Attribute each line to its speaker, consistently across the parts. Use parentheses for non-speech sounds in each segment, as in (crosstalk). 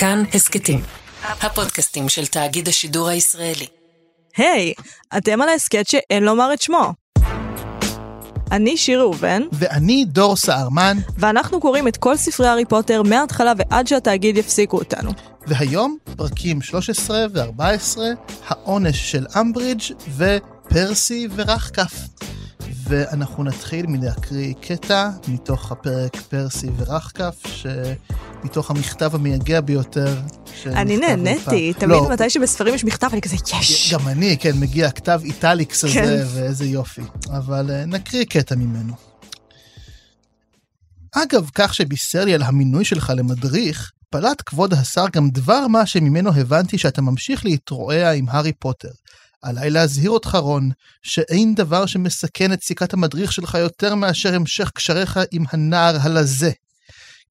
Speaker 1: כאן הסכתים, הפודקאסטים של תאגיד השידור הישראלי.
Speaker 2: היי, hey, אתם על ההסכת שאין לומר את שמו. אני שיר ראובן.
Speaker 3: ואני דור סהרמן.
Speaker 2: ואנחנו קוראים את כל ספרי הארי פוטר מההתחלה ועד שהתאגיד יפסיקו אותנו.
Speaker 3: והיום פרקים 13 ו-14, העונש של אמברידג' ופרסי ורחקף. ואנחנו נתחיל מלהקריא קטע מתוך הפרק פרסי ורחקף, שמתוך המכתב המייגע ביותר.
Speaker 2: אני נהניתי, תמיד לא, מתי שבספרים יש מכתב אני כזה יש.
Speaker 3: גם אני, כן, מגיע כתב איטליקס הזה, כן. ואיזה יופי. אבל uh, נקריא קטע ממנו. אגב, כך שבישר לי על המינוי שלך למדריך, פלט כבוד השר גם דבר מה שממנו הבנתי שאתה ממשיך להתרועע עם הארי פוטר. עליי להזהיר אותך, רון, שאין דבר שמסכן את סיכת המדריך שלך יותר מאשר המשך קשריך עם הנער הלזה.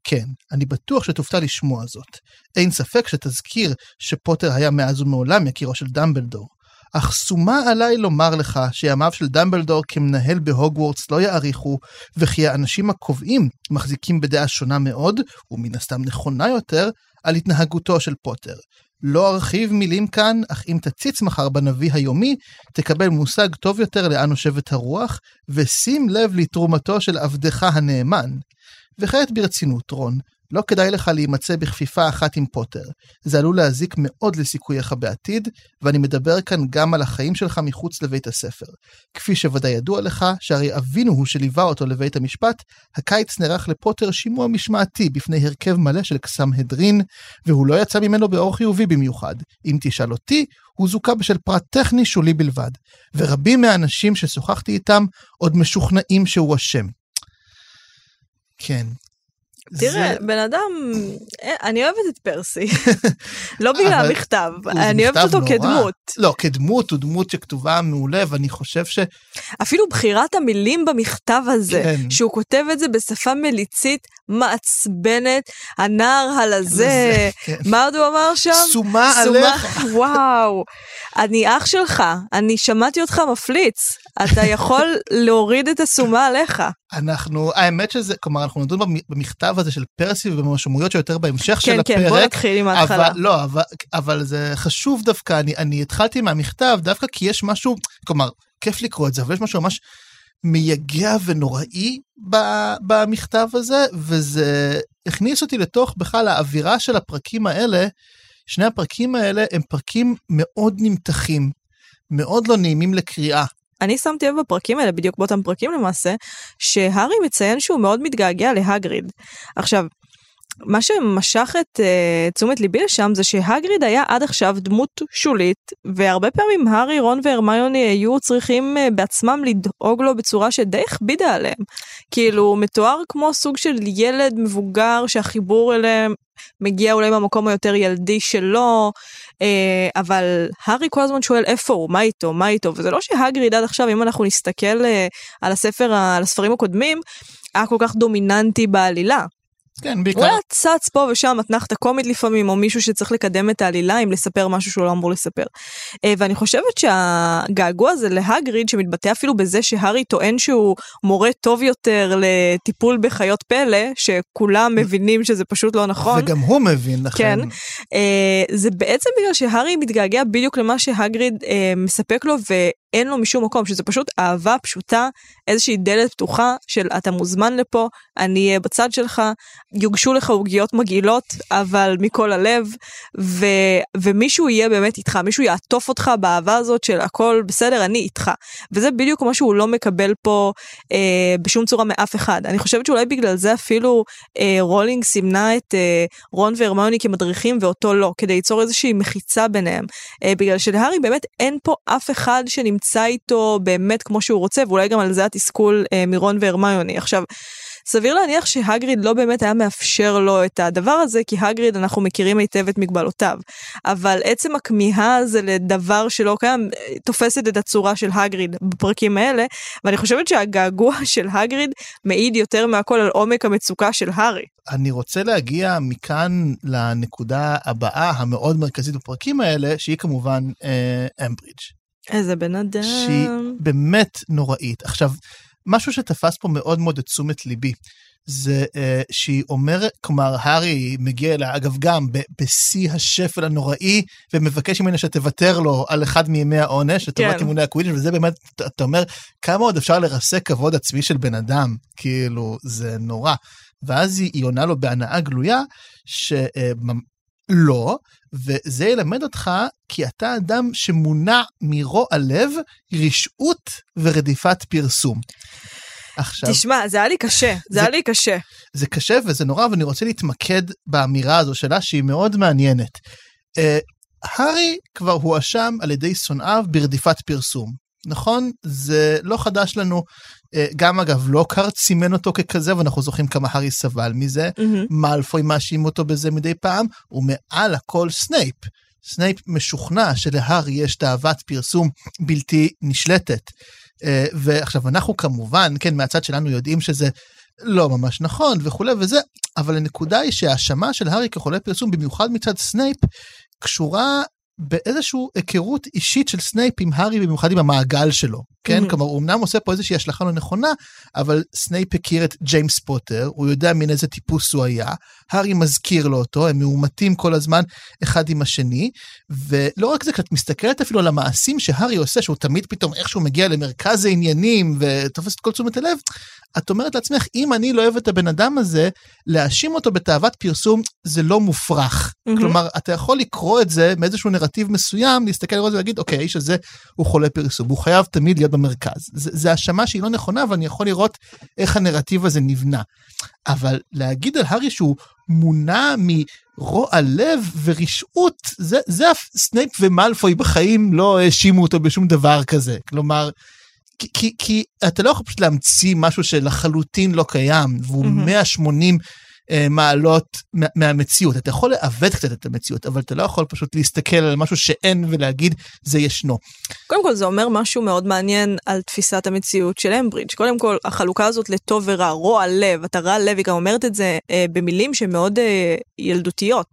Speaker 3: כן, אני בטוח שתופתע לשמוע זאת. אין ספק שתזכיר שפוטר היה מאז ומעולם יקירו של דמבלדור. אך שומה עליי לומר לך שימיו של דמבלדור כמנהל בהוגוורטס לא יאריכו, וכי האנשים הקובעים מחזיקים בדעה שונה מאוד, ומן הסתם נכונה יותר, על התנהגותו של פוטר. לא ארחיב מילים כאן, אך אם תציץ מחר בנביא היומי, תקבל מושג טוב יותר לאן נושבת הרוח, ושים לב לתרומתו של עבדך הנאמן. וכעת ברצינות, רון, לא כדאי לך להימצא בכפיפה אחת עם פוטר. זה עלול להזיק מאוד לסיכוייך בעתיד, ואני מדבר כאן גם על החיים שלך מחוץ לבית הספר. כפי שוודאי ידוע לך, שהרי אבינו הוא שליווה אותו לבית המשפט, הקיץ נערך לפוטר שימוע משמעתי בפני הרכב מלא של קסם הדרין, והוא לא יצא ממנו באור חיובי במיוחד. אם תשאל אותי, הוא זוכה בשל פרט טכני שולי בלבד, ורבים מהאנשים ששוחחתי איתם עוד משוכנעים שהוא אשם. כן,
Speaker 2: תראה. בן אדם, אה, אני אוהבת את פרסי, (laughs) לא בגלל המכתב, אני אוהבת אותו. כדמות.
Speaker 3: לא, כדמות, הוא דמות שכתובה מעולה, ואני חושב ש...
Speaker 2: אפילו בחירת המילים במכתב הזה, כן. שהוא כותב את זה בשפה מליצית מעצבנת, הנער הלזה, כן. מה עוד הוא אמר שם?
Speaker 3: שומה עליך.
Speaker 2: וואו. אני אח שלך, אני שמעתי אותך מפליץ, אתה יכול (laughs) להוריד את השומה עליך.
Speaker 3: אנחנו, האמת שזה, כלומר, אנחנו נדון במכתב הזה של פרסי ובמשמעויות שיותר בהמשך כן, של
Speaker 2: כן,
Speaker 3: הפרק.
Speaker 2: כן, בוא נתחיל עם ההתחלה.
Speaker 3: אבל, לא, אבל, אבל זה חשוב דווקא, אני, אני התחלתי מהמכתב דווקא כי יש משהו, כלומר, כיף לקרוא את זה, אבל יש משהו ממש מייגע ונוראי במכתב הזה, וזה הכניס אותי לתוך בכלל האווירה של הפרקים האלה. שני הפרקים האלה הם פרקים מאוד נמתחים, מאוד לא נעימים לקריאה.
Speaker 2: אני שמתי לב בפרקים האלה, בדיוק באותם פרקים למעשה, שהארי מציין שהוא מאוד מתגעגע להגריד. עכשיו, מה שמשך את uh, תשומת ליבי לשם זה שהגריד היה עד עכשיו דמות שולית, והרבה פעמים הארי, רון והרמיוני היו צריכים uh, בעצמם לדאוג לו בצורה שדי הכבידה עליהם. כאילו, מתואר כמו סוג של ילד מבוגר שהחיבור אליהם מגיע אולי מהמקום היותר ילדי שלו, uh, אבל הארי כל הזמן שואל איפה הוא, מה איתו, מה איתו, וזה לא שהגריד עד עכשיו, אם אנחנו נסתכל uh, על הספר, על הספרים הקודמים, היה כל כך דומיננטי בעלילה.
Speaker 3: כן, בעיקר.
Speaker 2: הוא היה צץ פה ושם אתנחתה קומית לפעמים, או מישהו שצריך לקדם את העלילה עם לספר משהו שהוא לא אמור לספר. אה, ואני חושבת שהגעגוע הזה להגריד, שמתבטא אפילו בזה שהארי טוען שהוא מורה טוב יותר לטיפול בחיות פלא, שכולם מבינים שזה פשוט לא נכון.
Speaker 3: וגם הוא מבין, לכן.
Speaker 2: כן. אה, זה בעצם בגלל שהארי מתגעגע בדיוק למה שהגריד אה, מספק לו, ו... אין לו משום מקום, שזה פשוט אהבה פשוטה, איזושהי דלת פתוחה של אתה מוזמן לפה, אני אהיה בצד שלך, יוגשו לך עוגיות מגעילות, אבל מכל הלב, ו, ומישהו יהיה באמת איתך, מישהו יעטוף אותך באהבה הזאת של הכל בסדר, אני איתך. וזה בדיוק מה שהוא לא מקבל פה אה, בשום צורה מאף אחד. אני חושבת שאולי בגלל זה אפילו אה, רולינג סימנה את אה, רון והרמיוני כמדריכים ואותו לא, כדי ליצור איזושהי מחיצה ביניהם. אה, בגלל שלהארי באמת אין פה אף אחד שנמצא נמצא איתו באמת כמו שהוא רוצה, ואולי גם על זה התסכול אה, מרון והרמיוני. עכשיו, סביר להניח שהגריד לא באמת היה מאפשר לו את הדבר הזה, כי הגריד אנחנו מכירים היטב את מגבלותיו. אבל עצם הכמיהה הזה לדבר שלא קיים, אה, תופסת את הצורה של הגריד בפרקים האלה, ואני חושבת שהגעגוע (laughs) של הגריד מעיד יותר מהכל על עומק המצוקה של הארי.
Speaker 3: אני רוצה להגיע מכאן לנקודה הבאה המאוד מרכזית בפרקים האלה, שהיא כמובן אה, אמברידג'.
Speaker 2: איזה בן אדם.
Speaker 3: שהיא באמת נוראית. עכשיו, משהו שתפס פה מאוד מאוד את תשומת ליבי. זה uh, שהיא אומרת, כלומר, הארי מגיע אליה, אגב, גם בשיא השפל הנוראי, ומבקש ממנה שתוותר לו על אחד מימי העונש, לטובת
Speaker 2: כן.
Speaker 3: אימוני הקווידיץ', וזה באמת, אתה- אתה אומר, כמה עוד אפשר לרסק כבוד עצמי של בן אדם? כאילו, זה נורא. ואז היא, היא עונה לו בהנאה גלויה, שלא, וזה ילמד אותך כי אתה אדם שמונע מרוע לב, רשעות ורדיפת פרסום. עכשיו,
Speaker 2: תשמע, זה היה לי קשה, זה
Speaker 3: זה-
Speaker 2: היה לי קשה.
Speaker 3: זה קשה וזה נורא, ואני רוצה להתמקד באמירה הזו שלה, שהיא מאוד מעניינת. אה, הארי כבר הואשם על ידי שונאיו ברדיפת פרסום. נכון? זה לא חדש לנו. אה, גם אגב, לוקהרט סימן אותו ככזה, ואנחנו זוכרים כמה הארי סבל מזה.
Speaker 2: מהמם.
Speaker 3: מלפוי מאשים אותו בזה מדי פעם, ומעל הכל סנייפ. סנייפ משוכנע שלהארי יש תאוות פרסום בלתי נשלטת. אה, ועכשיו, אנחנו כמובן, כן, מהצד שלנו יודעים שזה לא ממש נכון וכולי וזה, אבל הנקודה היא שההאשמה של הארי כחולה פרסום, במיוחד מצד סנייפ, קשורה באיזושהי היכרות אישית של סנייפ עם הארי, במיוחד עם המעגל שלו, כן?
Speaker 2: Mhm.
Speaker 3: כלומר, הוא אמנם עושה פה איזושהי השלכה לא נכונה, אבל סנייפ הכיר את ג'יימס פוטר, הוא יודע מן איזה טיפוס הוא היה, הארי מזכיר לו אותו, הם מאומתים כל הזמן אחד עם השני, ולא רק זה, כשאת מסתכלת אפילו על המעשים שהארי עושה, שהוא תמיד פתאום איכשהו מגיע למרכז העניינים ותופס את כל תשומת הלב, את אומרת לעצמך, אם אני לא אוהב את הבן אדם הזה, להאשים אותו בתאוות פרסום זה לא מופרך.
Speaker 2: מהמם.
Speaker 3: כלומר, אתה יכול לקרוא את זה מאיזשהו נרטיב מסוים, להסתכל על זה ולהגיד, אוקיי, האיש הזה הוא חולה פרסום, הוא חייב תמיד להיות במרכז. זה האשמה שהיא לא נכונה, ואני יכול לראות איך הנרטיב הזה נבנה. אבל להגיד על הארי שהוא מונע מרוע לב ורשעות, זה, זה סנייפ ומלפוי בחיים לא האשימו אותו בשום דבר כזה. כלומר, כי, כי, כי אתה לא יכול פשוט להמציא משהו שלחלוטין לא קיים, והוא
Speaker 2: מהמם.
Speaker 3: 180 אה, מעלות מה, מהמציאות. אתה יכול לעוות קצת את המציאות, אבל אתה לא יכול פשוט להסתכל על משהו שאין ולהגיד זה ישנו.
Speaker 2: קודם כל זה אומר משהו מאוד מעניין על תפיסת המציאות של אמברידג'. קודם כל החלוקה הזאת לטוב ורע, רוע לב, אתה רע לב, היא גם אומרת את זה אה, במילים שהן מאוד אה, ילדותיות.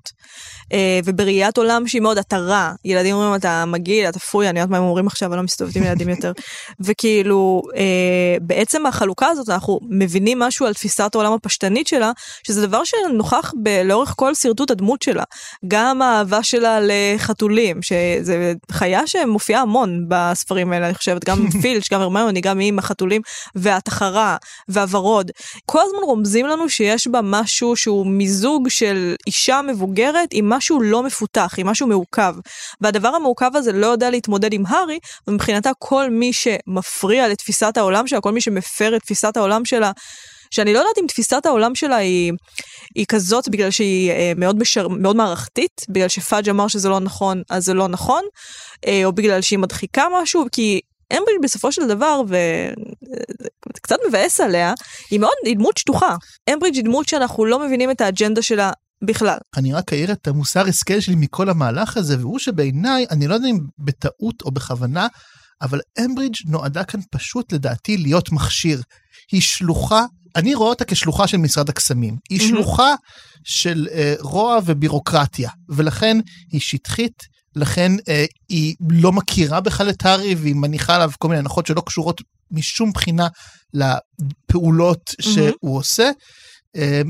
Speaker 2: אה, ובראיית עולם שהיא מאוד אתה רע. ילדים אומרים אתה מגעיל, אתה פוי, אני יודעת מה הם אומרים עכשיו, אני לא מסתובבת עם ילדים יותר. (laughs) וכאילו אה, בעצם החלוקה הזאת אנחנו מבינים משהו על תפיסת העולם הפשטנית שלה, שזה דבר שנוכח ב- לאורך כל שרטוט הדמות שלה. גם האהבה שלה לחתולים, שזה חיה שמופיעה המון בספרים האלה, אני חושבת, גם (laughs) פילץ', גם הרמיוני, גם היא עם החתולים, והתחרה, והוורוד. כל הזמן רומזים לנו שיש בה משהו שהוא מיזוג של אישה מבוגרת עם משהו לא מפותח, עם משהו מעוכב. והדבר המעוכב הזה לא יודע להתמודד עם הארי, ומבחינתה כל מי שמפריע לתפיסת העולם שלה, כל מי שמפר את תפיסת העולם שלה, שאני לא יודעת אם תפיסת העולם שלה היא, היא כזאת בגלל שהיא אה, מאוד, בשר, מאוד מערכתית, בגלל שפאג' אמר שזה לא נכון, אז זה לא נכון, אה, או בגלל שהיא מדחיקה משהו, כי אמברידג' בסופו של דבר, וזה קצת מבאס עליה, היא מאוד, היא דמות שטוחה. אמברידג' היא דמות שאנחנו לא מבינים את האג'נדה שלה בכלל.
Speaker 3: אני רק אעיר את המוסר השכל שלי מכל המהלך הזה, והוא שבעיניי, אני לא יודע אם בטעות או בכוונה, אבל אמברידג' נועדה כאן פשוט לדעתי להיות מכשיר. היא שלוחה, אני רואה אותה כשלוחה של משרד הקסמים. היא. שלוחה של אה, רוע ובירוקרטיה, ולכן היא שטחית. לכן אה, היא לא מכירה בכלל את הארי והיא מניחה עליו כל מיני הנחות שלא קשורות משום בחינה לפעולות שהוא עושה. אה,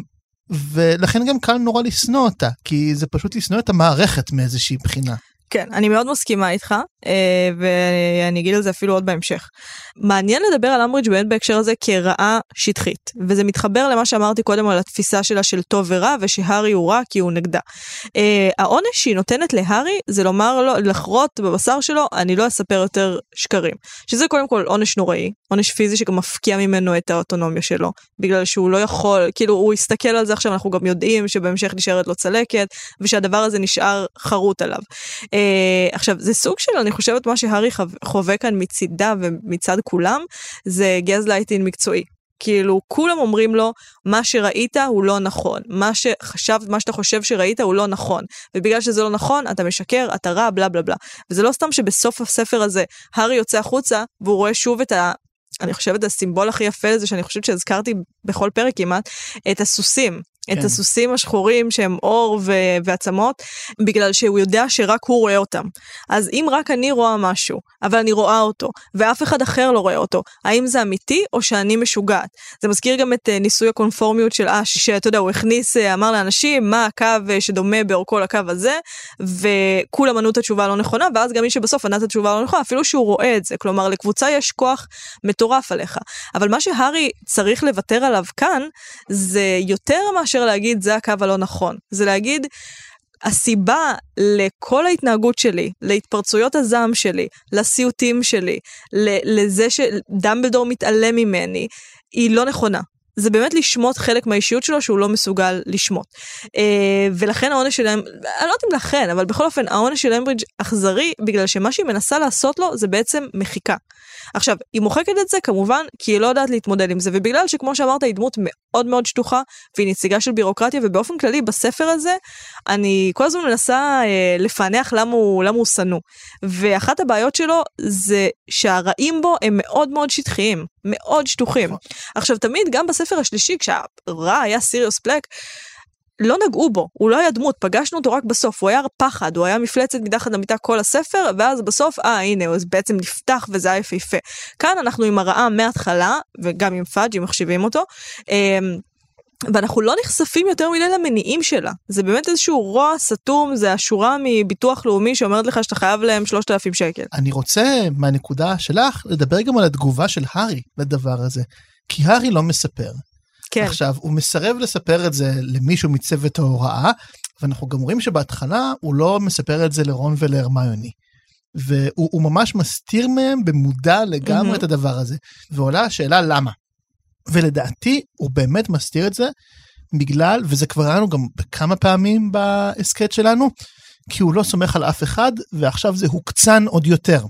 Speaker 3: ולכן גם קל נורא לשנוא אותה, כי זה פשוט לשנוא את המערכת מאיזושהי בחינה.
Speaker 2: כן, אני מאוד מסכימה איתך, אה, ואני אגיד על זה אפילו עוד בהמשך. מעניין לדבר על אמברידג' באמת בהקשר הזה כרעה שטחית, וזה מתחבר למה שאמרתי קודם על התפיסה שלה של טוב ורע, ושהארי הוא רע כי הוא נגדה. אה, העונש שהיא נותנת להארי זה לומר לו, לחרות בבשר שלו, אני לא אספר יותר שקרים. שזה קודם כל עונש נוראי, עונש פיזי שגם מפקיע ממנו את האוטונומיה שלו, בגלל שהוא לא יכול, כאילו הוא הסתכל על זה עכשיו, אנחנו גם יודעים שבהמשך נשארת לו צלקת, ושהדבר הזה נשאר חרוט עליו. אה, עכשיו, זה סוג של, אני חושבת, מה שהארי חו- חווה כאן מצידה ומצד כולם, זה גז לייטין מקצועי. כאילו, כולם אומרים לו, מה שראית הוא לא נכון, מה שחשבת, מה שאתה חושב שראית הוא לא נכון, ובגלל שזה לא נכון, אתה משקר, אתה רע, בלה בלה בלה. וזה לא סתם שבסוף הספר הזה, הארי יוצא החוצה, והוא רואה שוב את ה... אני חושבת הסימבול הכי יפה לזה שאני חושבת שהזכרתי בכל פרק כמעט, את הסוסים. את
Speaker 3: כן.
Speaker 2: הסוסים השחורים שהם אור ו- ועצמות, בגלל שהוא יודע שרק הוא רואה אותם. אז אם רק אני רואה משהו, אבל אני רואה אותו, ואף אחד אחר לא רואה אותו, האם זה אמיתי או שאני משוגעת? זה מזכיר גם את אה, ניסוי הקונפורמיות של אש, שאתה יודע, הוא הכניס, אה, אמר לאנשים מה הקו אה, שדומה באורכו לקו הזה, וכולם ענו את התשובה הלא נכונה, ואז גם מי שבסוף ענה את התשובה הלא נכונה, אפילו שהוא רואה את זה. כלומר, לקבוצה יש כוח מטורף עליך. אבל מה שהארי צריך לוותר עליו כאן, זה יותר מאשר להגיד זה הקו הלא נכון. זה להגיד, הסיבה לכל ההתנהגות שלי, להתפרצויות הזעם שלי, לסיוטים שלי, לזה שדמבלדור מתעלם ממני, היא לא נכונה. זה באמת לשמוט חלק מהאישיות שלו שהוא לא מסוגל לשמוט. אה, ולכן העונש שלהם, אני לא יודעת אם לכן, אבל בכל אופן העונש של אמברידג' אכזרי, בגלל שמה שהיא מנסה לעשות לו זה בעצם מחיקה. עכשיו, היא מוחקת את זה כמובן כי היא לא יודעת להתמודד עם זה, ובגלל שכמו שאמרת היא דמות מאוד מאוד שטוחה, והיא נציגה של בירוקרטיה, ובאופן כללי בספר הזה, אני כל הזמן מנסה אה, לפענח למה הוא, למה הוא שנוא. ואחת הבעיות שלו זה שהרעים בו הם מאוד מאוד שטחיים, מאוד שטוחים. עכשיו, תמיד, גם בספר השלישי, כשהרע היה סיריוס בלק, לא נגעו בו, הוא לא היה דמות, פגשנו אותו רק בסוף, הוא היה פחד, הוא היה מפלצת מתחת למיטה כל הספר, ואז בסוף, אה, הנה, הוא בעצם נפתח וזה היה יפהפה. כאן אנחנו עם הרעה מההתחלה, וגם עם פאג' אם מחשיבים אותו, אמ, ואנחנו לא נחשפים יותר מדי למניעים שלה. זה באמת איזשהו רוע סתום, זה השורה מביטוח לאומי שאומרת לך שאתה חייב להם 3,000 שקל.
Speaker 3: אני רוצה מהנקודה שלך לדבר גם על התגובה של הארי לדבר הזה. כי הארי לא מספר.
Speaker 2: כן.
Speaker 3: עכשיו, הוא מסרב לספר את זה למישהו מצוות ההוראה, ואנחנו גם רואים שבהתחלה הוא לא מספר את זה לרון ולהרמיוני. והוא הוא ממש מסתיר מהם במודע לגמרי
Speaker 2: מהמם.
Speaker 3: את הדבר הזה. ועולה השאלה למה. ולדעתי הוא באמת מסתיר את זה בגלל, וזה כבר היה לנו גם כמה פעמים בהסכת שלנו, כי הוא לא סומך על אף אחד, ועכשיו זה הוקצן עוד יותר.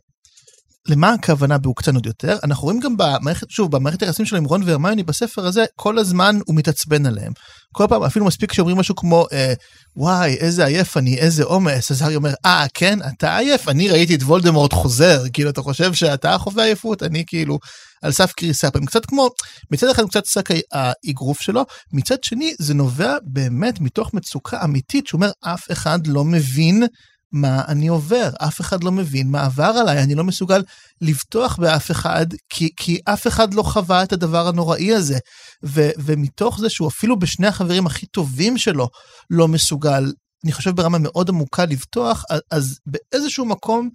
Speaker 3: למה הכוונה בהוקצן עוד יותר? אנחנו רואים גם במערכת, שוב, במערכת היחסים שלו עם רון והרמיוני בספר הזה, כל הזמן הוא מתעצבן עליהם. כל פעם, אפילו מספיק שאומרים משהו כמו, אה, וואי, איזה עייף אני, איזה עומס, אז הארי אומר, אה, כן, אתה עייף? אני ראיתי את וולדמורט חוזר, כאילו, אתה חושב שאתה חווה עייפות? אני כאילו על סף קריסה. הם קצת כמו, מצד אחד הוא קצת שק האגרוף שלו, מצד שני זה נובע באמת מתוך מצוקה אמיתית, שהוא אומר, אף אחד לא מבין מה אני עובר, אף אחד לא מבין מה עבר עליי, אני לא מסוגל לבטוח באף אחד, כי, כי אף אחד לא חווה את הדבר הנוראי הזה. ו, ומתוך זה שהוא אפילו בשני החברים הכי טובים שלו לא מסוגל, אני חושב ברמה מאוד עמוקה לבטוח, אז, באיזשהו מקום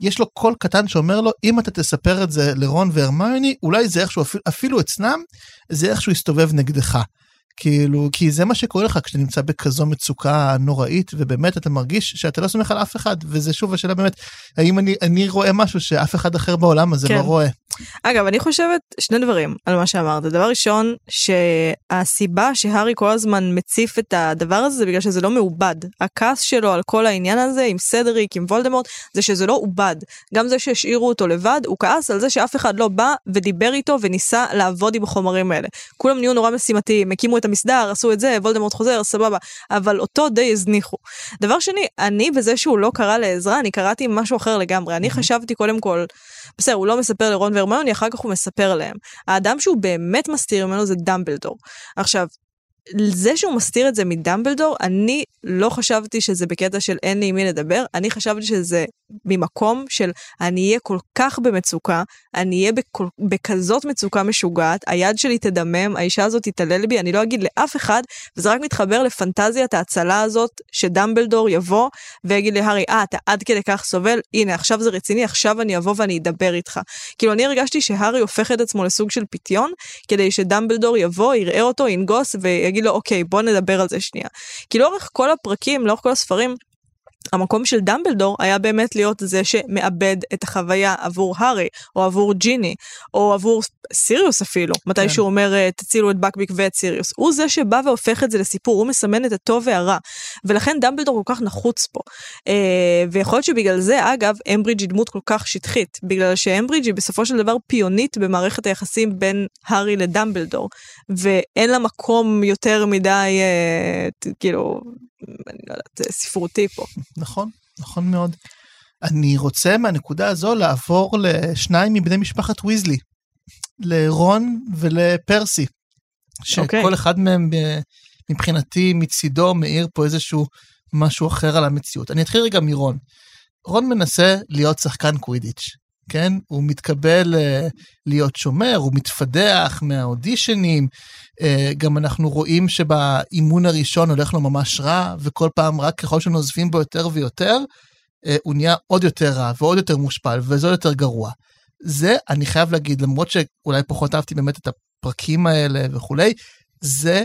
Speaker 3: יש לו קול קטן שאומר לו, אם אתה תספר את זה לרון והרמיוני, אולי זה איכשהו, אפילו אצלם, זה איכשהו יסתובב נגדך. כאילו, כי זה מה שקורה לך כשאתה נמצא בכזו מצוקה נוראית, ובאמת אתה מרגיש שאתה לא סומך על אף אחד, וזה שוב השאלה באמת, האם אני, אני רואה משהו שאף אחד אחר בעולם הזה
Speaker 2: כן.
Speaker 3: לא רואה.
Speaker 2: אגב, אני חושבת שני דברים על מה שאמרת. דבר ראשון, שהסיבה שהארי כל הזמן מציף את הדבר הזה זה בגלל שזה לא מעובד. הכעס שלו על כל העניין הזה עם סדריק, עם וולדמורט, זה שזה לא עובד. גם זה שהשאירו אותו לבד, הוא כעס על זה שאף אחד לא בא ודיבר איתו וניסה לעבוד עם החומרים האלה. כולם נהיו נורא משימתיים, הקימו את המסדר, עשו את זה, וולדמורט חוזר, סבבה. אבל אותו די הזניחו. דבר שני, אני בזה שהוא לא קרא לעזרה, אני קראתי משהו אחר לגמרי. אני חשבתי קודם כל, בסדר, הוא לא מספר לרון והרמיוני, אחר כך הוא מספר להם. האדם שהוא באמת מסתיר ממנו זה דמבלדור. עכשיו, זה שהוא מסתיר את זה מדמבלדור, אני לא חשבתי שזה בקטע של אין לי עם מי לדבר, אני חשבתי שזה ממקום של אני אהיה כל כך במצוקה, אני אהיה בכל, בכזאת מצוקה משוגעת, היד שלי תדמם, האישה הזאת תתעלל בי, אני לא אגיד לאף אחד, וזה רק מתחבר לפנטזיית ההצלה הזאת, שדמבלדור יבוא ויגיד להארי, אה, אתה עד כדי כך סובל, הנה, עכשיו זה רציני, עכשיו אני אבוא ואני אדבר איתך. כאילו, אני הרגשתי שהארי הופך את עצמו לסוג של פיתיון, כדי שדמבלדור יבוא, יראה אותו, ינגוס, ויגיד לו, אוקיי, בוא נדבר על זה שנייה. כי לאורך כל הפרקים, לאורך כל הספרים, המקום של דמבלדור היה באמת להיות זה שמאבד את החוויה עבור הארי, או עבור ג'יני, או עבור סיריוס אפילו, מתי
Speaker 3: כן.
Speaker 2: שהוא אומר אה, תצילו את בקביק ואת סיריוס. הוא זה שבא והופך את זה לסיפור, הוא מסמן את הטוב והרע. ולכן דמבלדור כל כך נחוץ פה. אה, ויכול להיות שבגלל זה, אגב, אמברידג' היא דמות כל כך שטחית, בגלל שאמברידג' היא בסופו של דבר פיונית במערכת היחסים בין הארי לדמבלדור, ואין לה מקום יותר מדי, אה, כאילו, אני לא יודעת, אה, ספרותי פה.
Speaker 3: נכון, נכון מאוד. אני רוצה מהנקודה הזו לעבור לשניים מבני משפחת ויזלי, לרון ולפרסי,
Speaker 2: אוקיי.
Speaker 3: שכל אחד מהם ב- מבחינתי מצידו מאיר פה איזשהו משהו אחר על המציאות. אני אתחיל רגע מרון. רון מנסה להיות שחקן קווידיץ', כן? הוא מתקבל uh, להיות שומר, הוא מתפדח מהאודישנים. Uh, גם אנחנו רואים שבאימון הראשון הולך לו ממש רע, וכל פעם רק ככל שנוזפים בו יותר ויותר, uh, הוא נהיה עוד יותר רע ועוד יותר מושפל, וזה יותר גרוע. זה, אני חייב להגיד, למרות שאולי פחות אהבתי באמת את הפרקים האלה וכולי, זה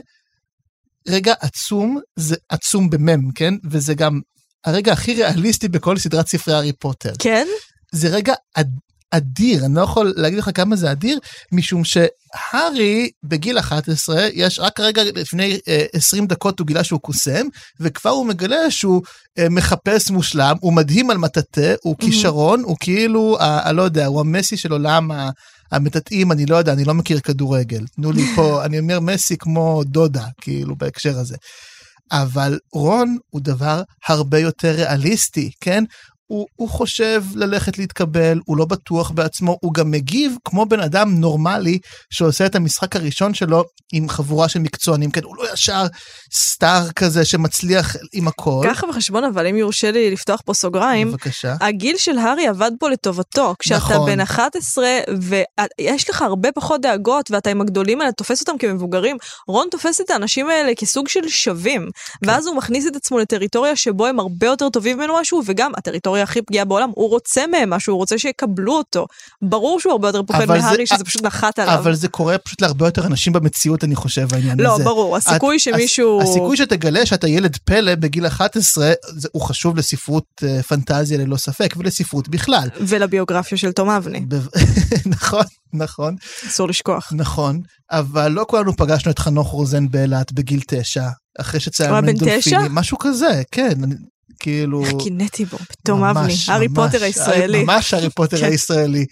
Speaker 3: רגע עצום, זה עצום במם, כן? וזה גם הרגע הכי ריאליסטי בכל סדרת ספרי הארי פוטר.
Speaker 2: כן?
Speaker 3: זה רגע אד, אדיר, אני לא יכול להגיד לך כמה זה אדיר, משום שהארי בגיל 11, יש רק רגע לפני אה, 20 דקות הוא גילה שהוא קוסם, וכבר הוא מגלה שהוא אה, מחפש מושלם, הוא מדהים על מטאטא, הוא כישרון, הוא כאילו, אני לא יודע, הוא המסי של עולם ה... המטאטאים, אני לא יודע, אני לא מכיר כדורגל. תנו לי פה, (laughs) אני אומר מסי כמו דודה, כאילו, בהקשר הזה. אבל רון הוא דבר הרבה יותר ריאליסטי, כן? הוא, הוא חושב ללכת להתקבל, הוא לא בטוח בעצמו, הוא גם מגיב כמו בן אדם נורמלי שעושה את המשחק הראשון שלו עם חבורה של מקצוענים, כן, הוא לא ישר סטאר כזה שמצליח עם הכל.
Speaker 2: ככה בחשבון, אבל אם יורשה לי לפתוח פה סוגריים,
Speaker 3: בבקשה.
Speaker 2: הגיל של הארי עבד פה לטובתו. כשאתה
Speaker 3: נכון.
Speaker 2: בן 11 ויש לך הרבה פחות דאגות ואתה עם הגדולים האלה תופס אותם כמבוגרים, רון תופס את האנשים האלה כסוג של שווים,
Speaker 3: כן.
Speaker 2: ואז הוא מכניס את עצמו לטריטוריה שבו הם הרבה יותר טובים ממנו משהו, וגם הטריטוריה הכי פגיעה בעולם, הוא רוצה מהם משהו, הוא רוצה שיקבלו אותו. ברור שהוא הרבה יותר פוחד מהארי שזה פשוט נחת עליו.
Speaker 3: אבל זה קורה פשוט להרבה יותר אנשים במציאות, אני חושב, העניין
Speaker 2: לא,
Speaker 3: הזה.
Speaker 2: ברור, הסיכוי
Speaker 3: הס-
Speaker 2: שמישהו...
Speaker 3: הסיכוי שתגלה שאתה ילד פלא בגיל 11, זה, הוא חשוב לספרות אה, פנטזיה ללא ספק, ולספרות בכלל.
Speaker 2: ולביוגרפיה של תום אבני, (laughs)
Speaker 3: נכון, נכון,
Speaker 2: אסור לשכוח.
Speaker 3: נכון, אבל לא כולנו פגשנו את חנוך רוזן באילת בגיל תשע, אחרי
Speaker 2: הוא
Speaker 3: שצייר
Speaker 2: היה בן
Speaker 3: מנדולפיני,
Speaker 2: תשע?
Speaker 3: משהו כזה, כן, כאילו...
Speaker 2: קינאתי בו,
Speaker 3: ממש,
Speaker 2: אבני, הארי פוטר הישראלי.
Speaker 3: ממש הארי (laughs) פוטר
Speaker 2: כן.
Speaker 3: הישראלי.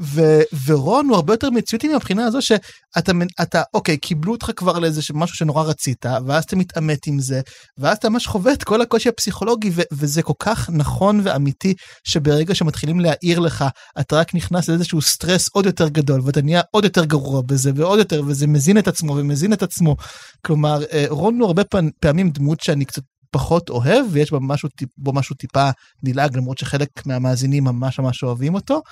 Speaker 3: ו, ורון הוא הרבה יותר מציאותי מהבחינה הזו שאתה, אתה, אוקיי, קיבלו אותך כבר לאיזה משהו שנורא רצית, ואז אתה מתעמת עם זה, ואז אתה ממש חווה את כל הקושי הפסיכולוגי, ו, וזה כל כך נכון ואמיתי, שברגע שמתחילים להעיר לך, אתה רק נכנס לאיזשהו סטרס עוד יותר גדול, ואתה נהיה עוד יותר גרוע בזה, ועוד יותר, וזה מזין את עצמו ומזין את עצמו. כלומר, אה, רון הוא הרבה פעמים דמות שאני קצת פחות אוהב, ויש בו משהו, בו משהו טיפה נלעג, למרות שחלק מהמאזינים ממש ממש אוהבים אותו.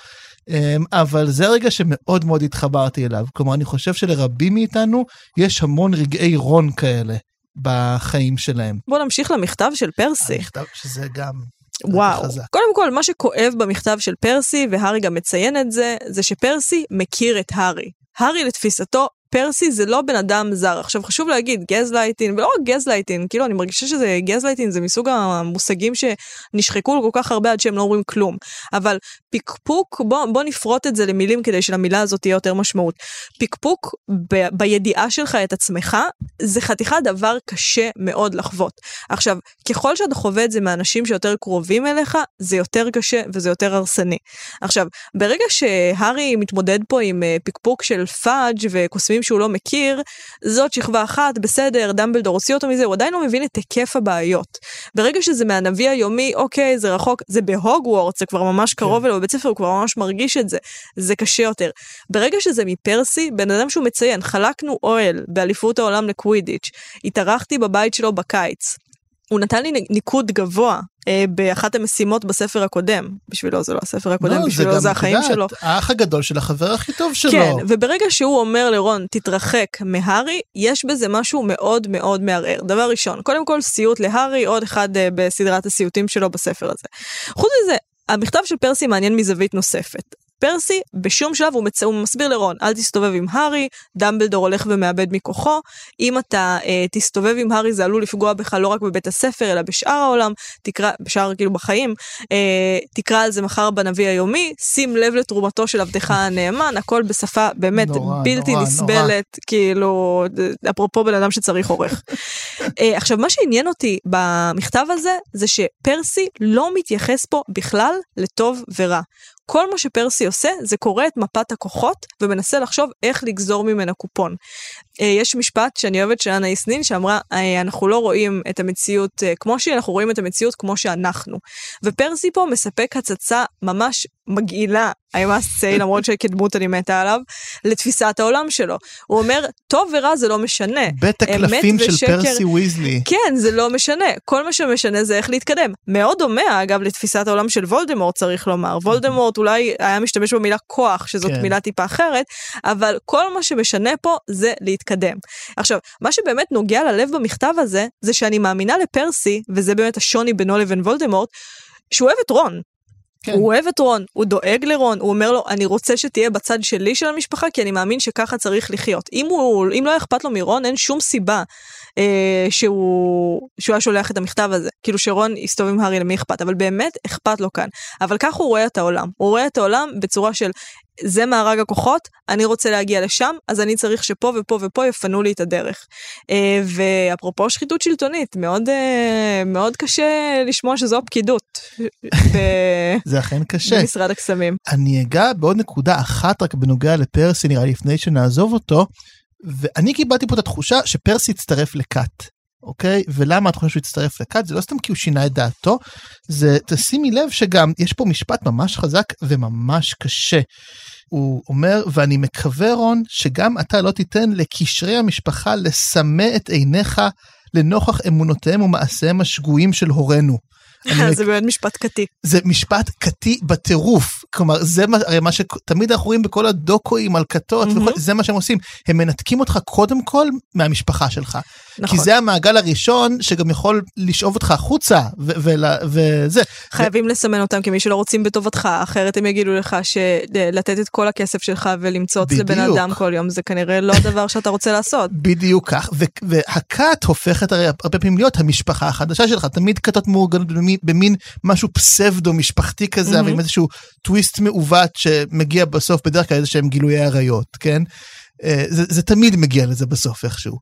Speaker 3: אמ, אבל זה הרגע שמאוד מאוד התחברתי אליו. כלומר, אני חושב שלרבים מאיתנו יש המון רגעי רון כאלה בחיים שלהם.
Speaker 2: בוא נמשיך למכתב של פרסי.
Speaker 3: המכתב שזה גם...
Speaker 2: וואו. קודם כל, מה שכואב במכתב של פרסי, והארי גם מציין את זה, זה שפרסי מכיר את הארי. הארי לתפיסתו, פרסי זה לא בן אדם זר. עכשיו חשוב להגיד, גזלייטין, ולא רק גזלייטין, כאילו אני מרגישה שזה גזלייטין זה מסוג המושגים שנשחקו כל כך הרבה עד שהם לא אומרים כלום. אבל פיקפוק, בוא, בוא נפרוט את זה למילים כדי שלמילה הזאת תהיה יותר משמעות. פיקפוק ב, בידיעה שלך את עצמך, זה חתיכת דבר קשה מאוד לחוות. עכשיו, ככל שאתה חווה את זה מאנשים שיותר קרובים אליך, זה יותר קשה וזה יותר הרסני. עכשיו, ברגע שהארי מתמודד פה עם אה, פיקפוק של פאג' וקוסמים שהוא לא מכיר, זאת שכבה אחת, בסדר, דמבלדור הוציא אותו מזה, הוא עדיין לא מבין את היקף הבעיות. ברגע שזה מהנביא היומי, אוקיי, זה רחוק, זה בהוגוורטס, זה כבר ממש קרוב אליו בבית ספר, הוא כבר ממש מרגיש את זה, זה קשה יותר. ברגע שזה מפרסי, בן אדם שהוא מציין, חלקנו אוהל באליפות העולם לקווידיץ', התארחתי בבית שלו בקיץ. הוא נתן לי ניקוד גבוה אה, באחת המשימות בספר הקודם. בשבילו זה לא הספר הקודם,
Speaker 3: לא,
Speaker 2: בשבילו זה
Speaker 3: את
Speaker 2: החיים
Speaker 3: יודעת,
Speaker 2: שלו.
Speaker 3: האח הגדול של החבר הכי טוב שלו.
Speaker 2: כן, וברגע שהוא אומר לרון, תתרחק מהארי, יש בזה משהו מאוד מאוד מערער. דבר ראשון, קודם כל סיוט להארי, עוד אחד אה, בסדרת הסיוטים שלו בספר הזה. חוץ מזה, המכתב של פרסי מעניין מזווית נוספת. פרסי, בשום שלב הוא, מצ... הוא מסביר לרון, אל תסתובב עם הארי, דמבלדור הולך ומאבד מכוחו, אם אתה אה, תסתובב עם הארי זה עלול לפגוע בך לא רק בבית הספר, אלא בשאר העולם, תקרא, בשאר כאילו בחיים, אה, תקרא על זה מחר בנביא היומי, שים לב לתרומתו של עבדך הנאמן, הכל בשפה באמת
Speaker 3: נורא,
Speaker 2: בלתי
Speaker 3: נורא,
Speaker 2: נסבלת, כאילו, אפרופו בן אדם שצריך עורך. אה, עכשיו, מה שעניין אותי במכתב הזה, זה שפרסי לא מתייחס פה בכלל לטוב ורע. כל מה שפרסי עושה זה קורא את מפת הכוחות ומנסה לחשוב איך לגזור ממנה קופון. אה, יש משפט שאני אוהבת של אנה איסנין שאמרה אה, אנחנו לא רואים את המציאות אה, כמו שהיא, אנחנו רואים את המציאות כמו שאנחנו. ופרסי פה מספק הצצה ממש מגעילה, I must say, למרות שכדמות אני מתה עליו, לתפיסת העולם שלו. הוא אומר, טוב ורע זה לא משנה.
Speaker 3: בית הקלפים של
Speaker 2: ושקר-
Speaker 3: פרסי ויזלי.
Speaker 2: כן, זה לא משנה. כל מה שמשנה זה איך להתקדם. מאוד דומה, אגב, לתפיסת העולם של וולדמורט, צריך לומר. וולדמורט אולי היה משתמש במילה כוח, שזאת
Speaker 3: כן.
Speaker 2: מילה טיפה אחרת, אבל כל מה שמשנה פה זה להתקדם. עכשיו, מה שבאמת נוגע ללב במכתב הזה, זה שאני מאמינה לפרסי, וזה באמת השוני בינו לבין וולדמורט, שהוא אוהב את רון.
Speaker 3: כן.
Speaker 2: הוא אוהב את רון, הוא דואג לרון, הוא אומר לו, אני רוצה שתהיה בצד שלי של המשפחה, כי אני מאמין שככה צריך לחיות. אם, הוא, אם לא אכפת לו מרון, אין שום סיבה אה, שהוא, שהוא היה שולח את המכתב הזה. כאילו שרון יסתובב עם הארי, למי אכפת? אבל באמת אכפת לו כאן. אבל ככה הוא רואה את העולם. הוא רואה את העולם בצורה של, זה מארג הכוחות, אני רוצה להגיע לשם, אז אני צריך שפה ופה ופה יפנו לי את הדרך. אה, ואפרופו שחיתות שלטונית, מאוד, אה, מאוד קשה לשמוע שזו הפקידות. ב- (laughs)
Speaker 3: זה אכן קשה.
Speaker 2: במשרד הקסמים.
Speaker 3: אני אגע בעוד נקודה אחת רק בנוגע לפרסי נראה לי לפני שנעזוב אותו, ואני קיבלתי פה את התחושה שפרסי הצטרף לכת. אוקיי? ולמה את חושבת שהוא הצטרף לכת? זה לא סתם כי הוא שינה את דעתו, זה תשימי לב שגם יש פה משפט ממש חזק וממש קשה. הוא אומר, ואני מקווה רון, שגם אתה לא תיתן לקשרי המשפחה לסמא את עיניך לנוכח אמונותיהם ומעשיהם השגויים של הורינו. (laughs)
Speaker 2: זה באמת משפט קטי.
Speaker 3: זה משפט קטי בטירוף. כלומר, זה מה, הרי מה שתמיד אנחנו רואים בכל הדוקואים על כתות. וכל, זה מה שהם עושים. הם מנתקים אותך קודם כל מהמשפחה שלך.
Speaker 2: נכון.
Speaker 3: כי זה המעגל הראשון שגם יכול לשאוב אותך החוצה, וזה.
Speaker 2: חייבים לסמן אותם כמי שלא רוצים בטובתך, אחרת הם יגידו לך שלתת את כל הכסף שלך ולמצוץ לבן
Speaker 3: בדיוק.
Speaker 2: אדם כל יום, זה כנראה לא הדבר שאתה רוצה לעשות. (laughs)
Speaker 3: בדיוק כך, והכת הופכת הרי הרבה פעמים להיות המשפחה החדשה שלך, תמיד כתות מאורגנות במין, במין משהו פסבדו משפחתי כזה, אבל עם איזשהו טוויסט מעוות שמגיע בסוף בדרך כלל איזה שהם גילויי עריות, כן? אה, זה, זה תמיד מגיע לזה בסוף איכשהו.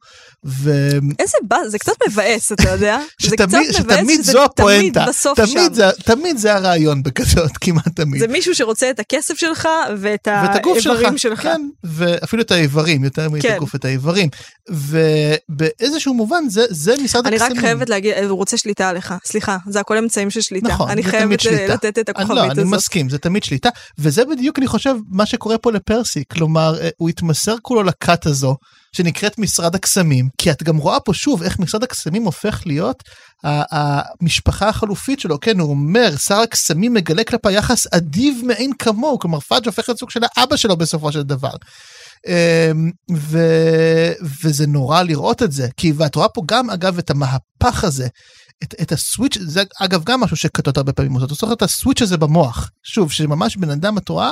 Speaker 3: ו...
Speaker 2: איזה באז, זה קצת מבאס, אתה יודע? (laughs) זה קצת
Speaker 3: שתמיד,
Speaker 2: מבאס
Speaker 3: שתמיד זו הפואנטה,
Speaker 2: תמיד בסוף
Speaker 3: תמיד
Speaker 2: שם.
Speaker 3: זה, תמיד זה הרעיון בכזאת, (laughs) כמעט תמיד.
Speaker 2: זה מישהו שרוצה את הכסף שלך ואת
Speaker 3: ואת הגוף שלך,
Speaker 2: האיברים שלך.
Speaker 3: כן, ואפילו את האיברים, יותר מאת
Speaker 2: כן.
Speaker 3: הגוף, את האיברים. ובאיזשהו מובן זה, זה משרד
Speaker 2: אני רק
Speaker 3: הקסמים.
Speaker 2: חייבת להגיד, הוא רוצה שליטה עליך. סליחה, זה הכל אמצעים של שליטה.
Speaker 3: נכון,
Speaker 2: אני חייבת
Speaker 3: שליטה.
Speaker 2: לתת את
Speaker 3: אני,
Speaker 2: הכוכבית
Speaker 3: לא, אני
Speaker 2: הזאת.
Speaker 3: מסכים, זה תמיד שליטה, וזה בדיוק, אני חושב, מה שקורה פה לפרסי. כלומר, אה, הוא התמסר כולו לכת הזו, שנקראת משרד הקסמים, כי את גם רואה פה שוב איך משרד הקסמים הופך להיות המשפחה החלופית שלו. כן, הוא אומר, שר הקסמים מגלה כלפי יחס אדיב מאין כמוהו, כלומר, פאג' הופך להיות סוג של האבא שלו בסופו של דבר. אמ, ו... וזה נורא לראות את זה, כי ואת רואה פה גם אגב את המהפך הזה, את, את הסוויץ', זה אגב גם משהו שכתות הרבה פעמים אתה זוכר את הסוויץ' הזה במוח, שוב, שממש בן אדם את רואה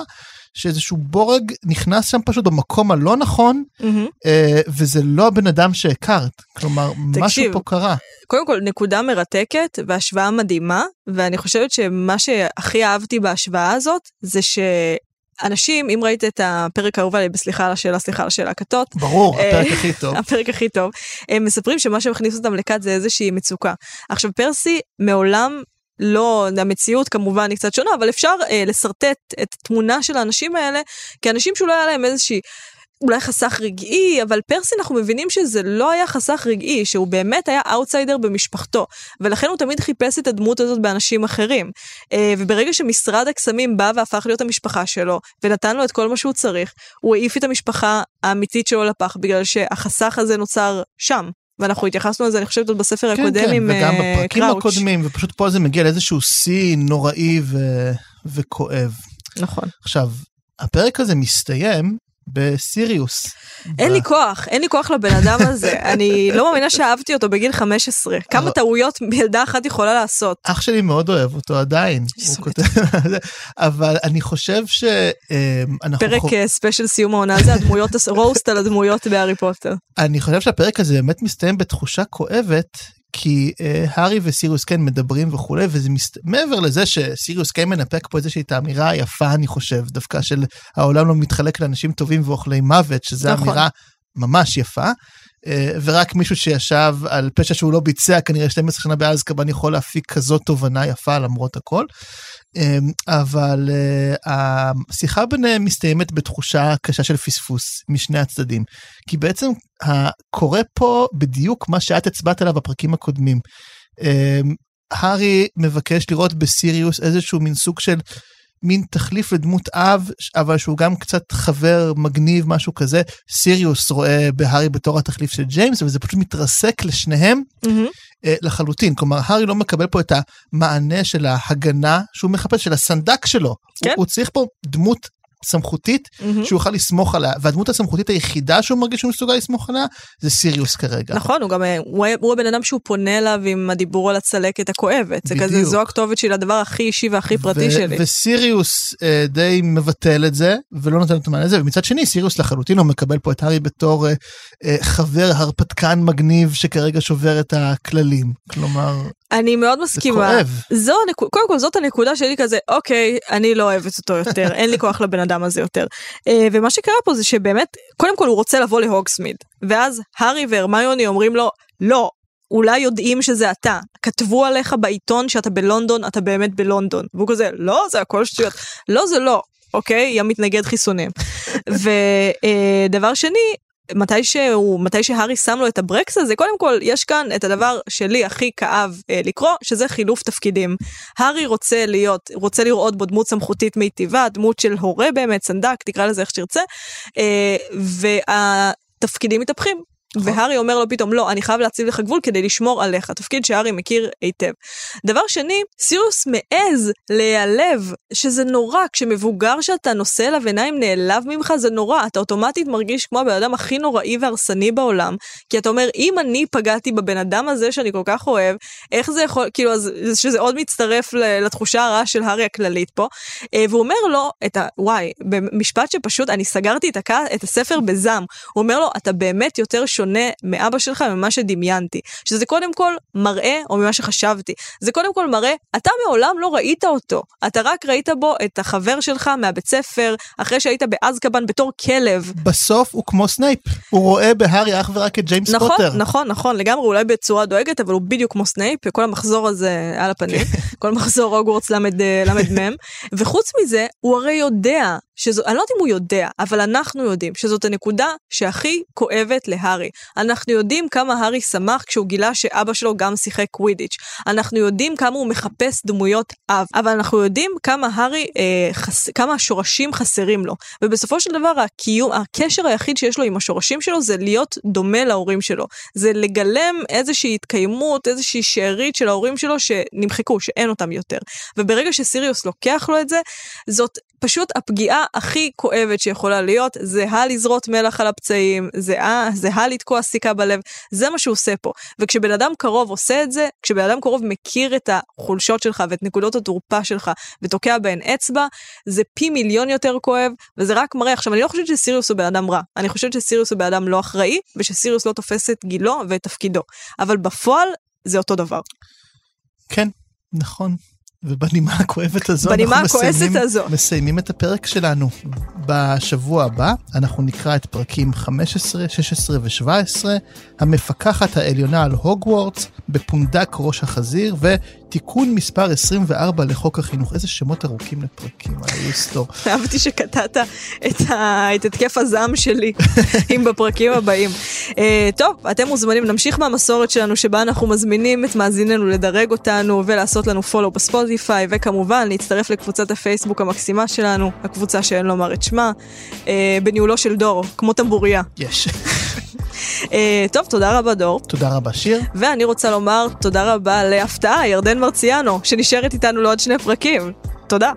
Speaker 3: שאיזשהו בורג נכנס שם פשוט במקום הלא נכון,
Speaker 2: מהמם.
Speaker 3: אה, וזה לא הבן אדם שהכרת, כלומר, משהו
Speaker 2: תקשיב,
Speaker 3: פה קרה.
Speaker 2: קודם כל, נקודה מרתקת והשוואה מדהימה, ואני חושבת שמה שהכי אהבתי בהשוואה הזאת, זה שאנשים, אם ראית את הפרק האהוב עליי, בסליחה על השאלה, סליחה על השאלה כתות,
Speaker 3: ברור,
Speaker 2: אה,
Speaker 3: הפרק הכי טוב. (laughs)
Speaker 2: הפרק הכי טוב, הם מספרים שמה שמכניס אותם לכת זה איזושהי מצוקה. עכשיו, פרסי מעולם לא, המציאות כמובן היא קצת שונה, אבל אפשר אה, לשרטט את התמונה של האנשים האלה כאנשים שאולי היה להם איזושהי... אולי חסך רגעי, אבל פרסי אנחנו מבינים שזה לא היה חסך רגעי, שהוא באמת היה אאוטסיידר במשפחתו, ולכן הוא תמיד חיפש את הדמות הזאת באנשים אחרים. אה, וברגע שמשרד הקסמים בא והפך להיות המשפחה שלו, ונתן לו את כל מה שהוא צריך, הוא העיף את המשפחה האמיתית שלו לפח, בגלל שהחסך הזה נוצר שם. ואנחנו התייחסנו לזה, אני חושבת, עוד בספר
Speaker 3: כן,
Speaker 2: הקודם
Speaker 3: כן,
Speaker 2: עם
Speaker 3: וגם
Speaker 2: אה,
Speaker 3: בפרקים
Speaker 2: קראוץ'.
Speaker 3: הקודמים, ופשוט פה זה מגיע לאיזשהו שיא נוראי ו... וכואב.
Speaker 2: נכון.
Speaker 3: עכשיו, הפרק הזה מסתיים בסיריוס.
Speaker 2: אין לי כוח, אין לי כוח לבן אדם הזה. (laughs) אני לא מאמינה שאהבתי אותו בגיל 15. כמה טעויות ילדה אחת יכולה לעשות.
Speaker 3: אח שלי מאוד אוהב אותו עדיין, (laughs) כותב, אבל אני חושב שאנחנו,
Speaker 2: פרק אה, ספיישל סיום העונה זה הדמויות, (laughs) רוסט על הדמויות בהארי פוטר.
Speaker 3: אני חושב שהפרק הזה באמת מסתיים בתחושה כואבת, כי אה, הארי וסיריוס כן מדברים וכולי, וזה מסת... מעבר לזה שסיריוס כן מנפק פה איזושהי את האמירה היפה, אני חושב, דווקא של העולם לא מתחלק לאנשים טובים ואוכלי מוות, שזו
Speaker 2: נכון.
Speaker 3: אמירה ממש יפה. אה, ורק מישהו שישב על פשע שהוא לא ביצע כנראה 12 שנה באזקבאן יכול להפיק כזאת תובנה יפה למרות הכל. אה, אבל אה, השיחה ביניהם מסתיימת בתחושה קשה של פספוס משני הצדדים. כי בעצם קורה פה בדיוק מה שאת הצבעת עליו בפרקים הקודמים. הארי מבקש לראות בסיריוס איזשהו מין סוג של מין תחליף לדמות אב, אבל שהוא גם קצת חבר מגניב, משהו כזה. סיריוס רואה בהארי בתור התחליף של ג'יימס, וזה פשוט מתרסק לשניהם. אה, לחלוטין. כלומר, הארי לא מקבל פה את המענה של ההגנה שהוא מחפש, של הסנדק שלו.
Speaker 2: כן.
Speaker 3: הוא, הוא צריך פה דמות סמכותית
Speaker 2: מהמם.
Speaker 3: שהוא יוכל לסמוך עליה, והדמות הסמכותית היחידה שהוא מרגיש שהוא מסוגל לסמוך עליה זה סיריוס כרגע.
Speaker 2: נכון, הוא גם, אה, הוא הוא הבן אדם שהוא פונה אליו עם הדיבור על הצלקת הכואבת. זה כזה,
Speaker 3: בדיוק.
Speaker 2: זו הכתובת שלי לדבר הכי אישי והכי פרטי
Speaker 3: ו-
Speaker 2: שלי.
Speaker 3: וסיריוס אה, די מבטל את זה ולא נותן את המענה לזה ומצד שני סיריוס לחלוטין הוא מקבל פה את הארי בתור אה, אה, חבר הרפתקן מגניב שכרגע שובר את הכללים כלומר
Speaker 2: אני מאוד
Speaker 3: זה
Speaker 2: מסכימה.
Speaker 3: כואב.
Speaker 2: זו הנקודה, קודם כל זאת הנקודה שלי כזה, אוקיי, אני לא אוהבת אותו יותר, אין לי כוח לבן אדם הזה יותר. אה, ומה שקרה פה זה שבאמת, קודם כל הוא רוצה לבוא להוגסמיד, ואז הארי והרמיוני אומרים לו, לא, אולי יודעים שזה אתה, כתבו עליך בעיתון שאתה בלונדון, אתה באמת בלונדון. והוא כזה, לא, זה הכל שטויות. לא, זה לא, אוקיי? יא מתנגד חיסונים. (laughs) ודבר שני, מתי שהוא, מתי שהארי שם לו את הברקס הזה, קודם כל, יש כאן את הדבר שלי הכי כאב אה, לקרוא, שזה חילוף תפקידים. הארי רוצה להיות, רוצה לראות בו דמות סמכותית מיטיבה, דמות של הורה באמת, סנדק, תקרא לזה איך שתרצה, אה, והתפקידים מתהפכים. והארי אומר לו פתאום, לא, אני חייב להציב לך גבול כדי לשמור עליך, תפקיד שהארי מכיר היטב. דבר שני, סיריוס מעז להיעלב, שזה נורא, כשמבוגר שאתה נושא אליו עיניים נעלב ממך, זה נורא, אתה אוטומטית מרגיש כמו הבן אדם הכי נוראי והרסני בעולם, כי אתה אומר, אם אני פגעתי בבן אדם הזה שאני כל כך אוהב, איך זה יכול, כאילו, אז, שזה עוד מצטרף לתחושה הרעה של הארי הכללית פה, אה, והוא אומר לו, את ה... וואי, במשפט שפשוט, אני סגרתי את, הכ... את הספר בזעם, הוא אומר לו, אתה באמת יותר שונה מאבא שלך ממה שדמיינתי. שזה קודם כל מראה, או ממה שחשבתי, זה קודם כל מראה, אתה מעולם לא ראית אותו. אתה רק ראית בו את החבר שלך מהבית ספר, אחרי שהיית באזקבאן בתור כלב.
Speaker 3: בסוף הוא כמו סנייפ הוא רואה בהארי אך ורק את ג'יימס
Speaker 2: נכון,
Speaker 3: פוטר.
Speaker 2: נכון, נכון, לגמרי, אולי בצורה דואגת, אבל הוא בדיוק כמו סנייפ, וכל המחזור הזה על הפנים, כל מחזור הוגוורטס ל"מ, וחוץ מזה, הוא הרי יודע, שזו, אני לא יודעת אם הוא יודע, אבל אנחנו יודעים שזאת הנקודה שהכי כואבת להארי. אנחנו יודעים כמה הארי שמח כשהוא גילה שאבא שלו גם שיחק קווידיץ'. אנחנו יודעים כמה הוא מחפש דמויות אב, אבל אנחנו יודעים כמה הארי, אה, חס, כמה השורשים חסרים לו. ובסופו של דבר, הקיום, הקשר היחיד שיש לו עם השורשים שלו זה להיות דומה להורים שלו. זה לגלם איזושהי התקיימות, איזושהי שארית של ההורים שלו שנמחקו, שאין אותם יותר. וברגע שסיריוס לוקח לו את זה, זאת פשוט הפגיעה הכי כואבת שיכולה להיות, זה הלזרות מלח על הפצעים, זה ה- זה הלתקוע סיכה בלב, זה מה שהוא עושה פה. וכשבן אדם קרוב עושה את זה, כשבן אדם קרוב מכיר את החולשות שלך ואת נקודות התורפה שלך ותוקע בהן אצבע, זה פי מיליון יותר כואב, וזה רק מראה. עכשיו, אני לא חושבת שסיריוס הוא בן אדם רע, אני חושבת שסיריוס הוא בן אדם לא אחראי, ושסיריוס לא תופס את גילו ואת תפקידו. אבל בפועל, זה אותו דבר.
Speaker 3: כן, נכון. ובנימה הכואבת הזו
Speaker 2: בנימה
Speaker 3: אנחנו מסיימים,
Speaker 2: הזו.
Speaker 3: מסיימים את הפרק שלנו. בשבוע הבא אנחנו נקרא את פרקים 15, 16 ו-17, המפקחת העליונה על הוגוורטס, בפונדק ראש החזיר, ותיקון מספר 24 לחוק החינוך. איזה שמות ארוכים לפרקים, על היוסטור.
Speaker 2: אהבתי שקטעת את, ה... את התקף הזעם שלי (laughs) עם בפרקים הבאים. Uh, טוב, אתם מוזמנים, נמשיך מהמסורת שלנו שבה אנחנו מזמינים את מאזיננו לדרג אותנו ולעשות לנו פולו בספוטיפיי, וכמובן להצטרף לקבוצת הפייסבוק המקסימה שלנו, הקבוצה שאין לומר את שמה, uh, בניהולו של דור, כמו טמבוריה.
Speaker 3: יש.
Speaker 2: Uh, (laughs) טוב, תודה רבה דור.
Speaker 3: תודה רבה שיר.
Speaker 2: ואני רוצה לומר תודה רבה להפתעה, ירדן מרציאנו, שנשארת איתנו לעוד שני פרקים. תודה.